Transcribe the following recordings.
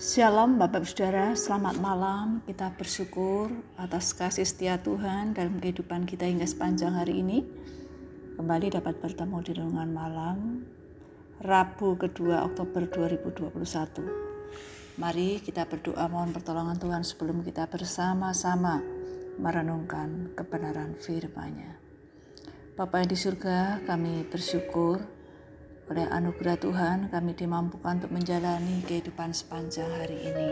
Shalom Bapak Saudara, selamat malam. Kita bersyukur atas kasih setia Tuhan dalam kehidupan kita hingga sepanjang hari ini. Kembali dapat bertemu di renungan malam Rabu kedua Oktober 2021. Mari kita berdoa mohon pertolongan Tuhan sebelum kita bersama-sama merenungkan kebenaran firman-Nya. Bapak yang di surga, kami bersyukur oleh anugerah Tuhan kami dimampukan untuk menjalani kehidupan sepanjang hari ini.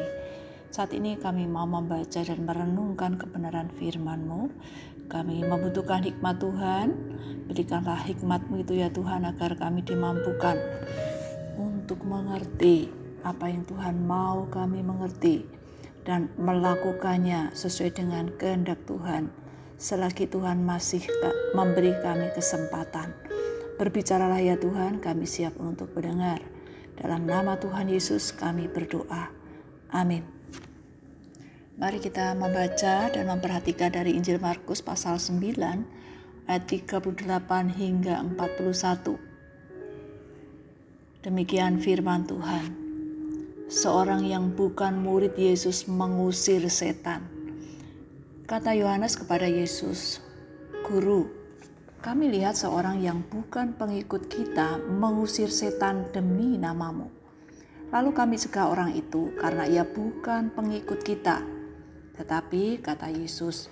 Saat ini kami mau membaca dan merenungkan kebenaran firman-Mu. Kami membutuhkan hikmat Tuhan. Berikanlah hikmat-Mu itu ya Tuhan agar kami dimampukan untuk mengerti apa yang Tuhan mau kami mengerti dan melakukannya sesuai dengan kehendak Tuhan selagi Tuhan masih memberi kami kesempatan. Berbicaralah ya Tuhan, kami siap untuk mendengar. Dalam nama Tuhan Yesus kami berdoa. Amin. Mari kita membaca dan memperhatikan dari Injil Markus pasal 9 ayat 38 hingga 41. Demikian firman Tuhan. Seorang yang bukan murid Yesus mengusir setan. Kata Yohanes kepada Yesus, "Guru, kami lihat seorang yang bukan pengikut kita mengusir setan demi namamu. Lalu kami cegah orang itu karena ia bukan pengikut kita. Tetapi kata Yesus,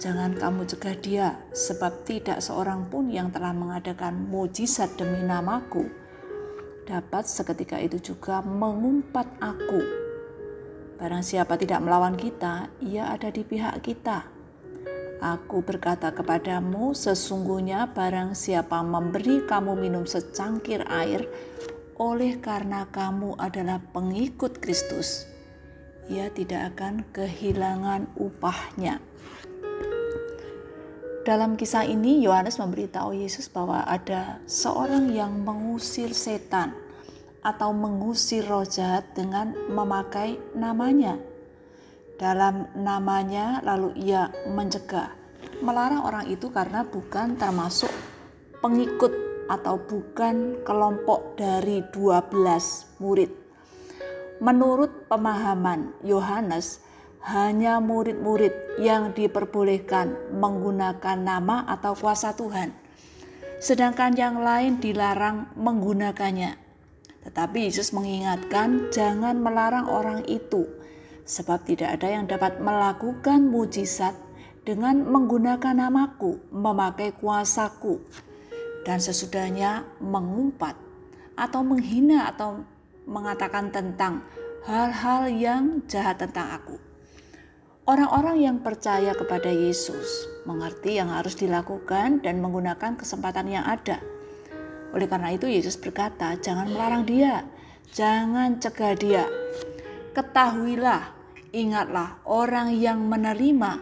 jangan kamu cegah dia sebab tidak seorang pun yang telah mengadakan mujizat demi namaku dapat seketika itu juga mengumpat aku. Barang siapa tidak melawan kita, ia ada di pihak kita Aku berkata kepadamu, sesungguhnya barang siapa memberi kamu minum secangkir air, oleh karena kamu adalah pengikut Kristus, ia tidak akan kehilangan upahnya. Dalam kisah ini, Yohanes memberitahu Yesus bahwa ada seorang yang mengusir setan atau mengusir roh jahat dengan memakai namanya dalam namanya lalu ia mencegah melarang orang itu karena bukan termasuk pengikut atau bukan kelompok dari 12 murid. Menurut pemahaman Yohanes, hanya murid-murid yang diperbolehkan menggunakan nama atau kuasa Tuhan. Sedangkan yang lain dilarang menggunakannya. Tetapi Yesus mengingatkan jangan melarang orang itu sebab tidak ada yang dapat melakukan mujizat dengan menggunakan namaku, memakai kuasaku, dan sesudahnya mengumpat atau menghina atau mengatakan tentang hal-hal yang jahat tentang aku. Orang-orang yang percaya kepada Yesus mengerti yang harus dilakukan dan menggunakan kesempatan yang ada. Oleh karena itu Yesus berkata, jangan melarang dia, jangan cegah dia. Ketahuilah Ingatlah orang yang menerima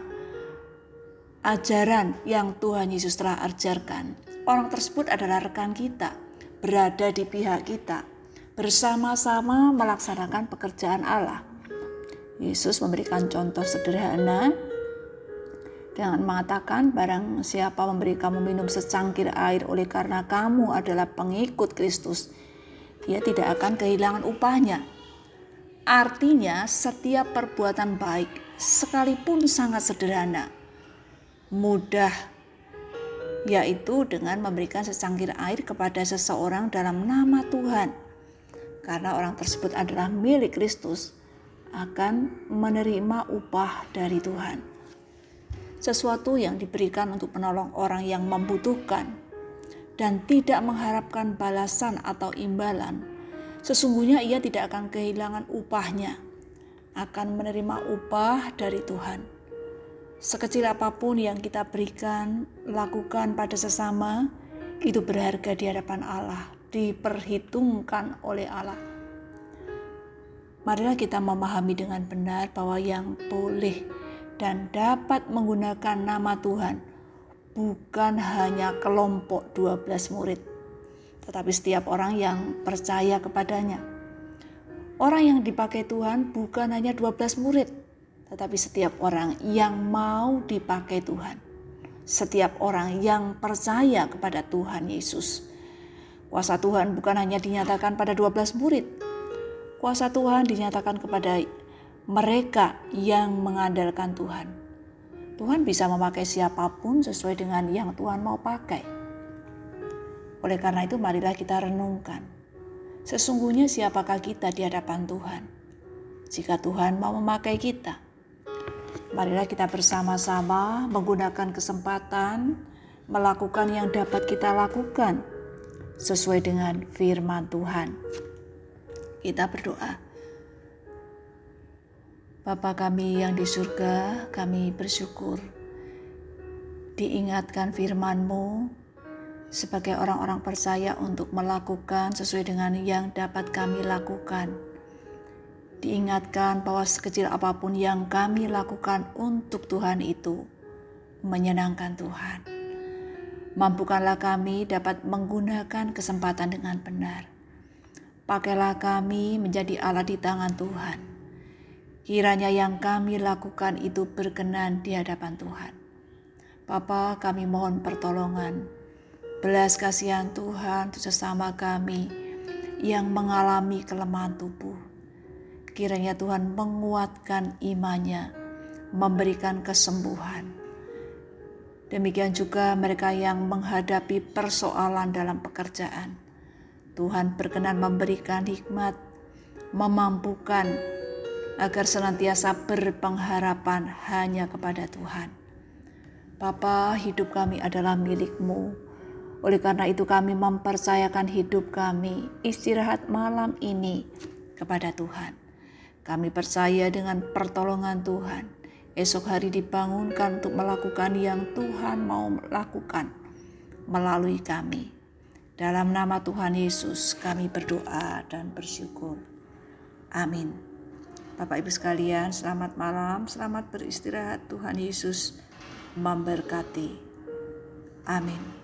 ajaran yang Tuhan Yesus telah ajarkan. Orang tersebut adalah rekan kita, berada di pihak kita, bersama-sama melaksanakan pekerjaan Allah. Yesus memberikan contoh sederhana dengan mengatakan barang siapa memberi kamu minum secangkir air oleh karena kamu adalah pengikut Kristus, ia tidak akan kehilangan upahnya. Artinya, setiap perbuatan baik, sekalipun sangat sederhana, mudah, yaitu dengan memberikan secangkir air kepada seseorang dalam nama Tuhan, karena orang tersebut adalah milik Kristus, akan menerima upah dari Tuhan. Sesuatu yang diberikan untuk menolong orang yang membutuhkan dan tidak mengharapkan balasan atau imbalan sesungguhnya ia tidak akan kehilangan upahnya, akan menerima upah dari Tuhan. Sekecil apa pun yang kita berikan, lakukan pada sesama, itu berharga di hadapan Allah, diperhitungkan oleh Allah. Marilah kita memahami dengan benar bahwa yang boleh dan dapat menggunakan nama Tuhan bukan hanya kelompok 12 murid, tetapi setiap orang yang percaya kepadanya. Orang yang dipakai Tuhan bukan hanya 12 murid, tetapi setiap orang yang mau dipakai Tuhan. Setiap orang yang percaya kepada Tuhan Yesus. Kuasa Tuhan bukan hanya dinyatakan pada 12 murid, Kuasa Tuhan dinyatakan kepada mereka yang mengandalkan Tuhan. Tuhan bisa memakai siapa pun sesuai dengan yang Tuhan mau pakai. Oleh karena itu, marilah kita renungkan. Sesungguhnya, siapakah kita di hadapan Tuhan? Jika Tuhan mau memakai kita, marilah kita bersama-sama menggunakan kesempatan melakukan yang dapat kita lakukan sesuai dengan firman Tuhan. Kita berdoa. Bapa kami yang di surga, kami bersyukur diingatkan firman-Mu sebagai orang-orang percaya untuk melakukan sesuai dengan yang dapat kami lakukan. Diingatkan bahwa sekecil apa pun yang kami lakukan untuk Tuhan itu menyenangkan Tuhan. Mampukanlah kami dapat menggunakan kesempatan dengan benar. Pakailah kami menjadi alat di tangan Tuhan Kiranya yang kami lakukan itu berkenan di hadapan Tuhan. Bapa kami mohon pertolongan. Belas kasihan Tuhan untuk sesama kami yang mengalami kelemahan tubuh. Kiranya Tuhan menguatkan imannya, memberikan kesembuhan. Demikian juga mereka yang menghadapi persoalan dalam pekerjaan. Tuhan berkenan memberikan hikmat, memampukan agar senantiasa berpengharapan hanya kepada Tuhan. Bapa, hidup kami adalah milikmu. Oleh karena itu kami mempercayakan hidup kami, istirahat malam ini kepada Tuhan. Kami percaya dengan pertolongan Tuhan. Esok hari dibangunkan untuk melakukan yang Tuhan mau lakukan melalui kami. Dalam nama Tuhan Yesus kami berdoa dan bersyukur. Amin. Bapak Ibu sekalian, selamat malam, selamat beristirahat. Tuhan Yesus memberkati. Amin.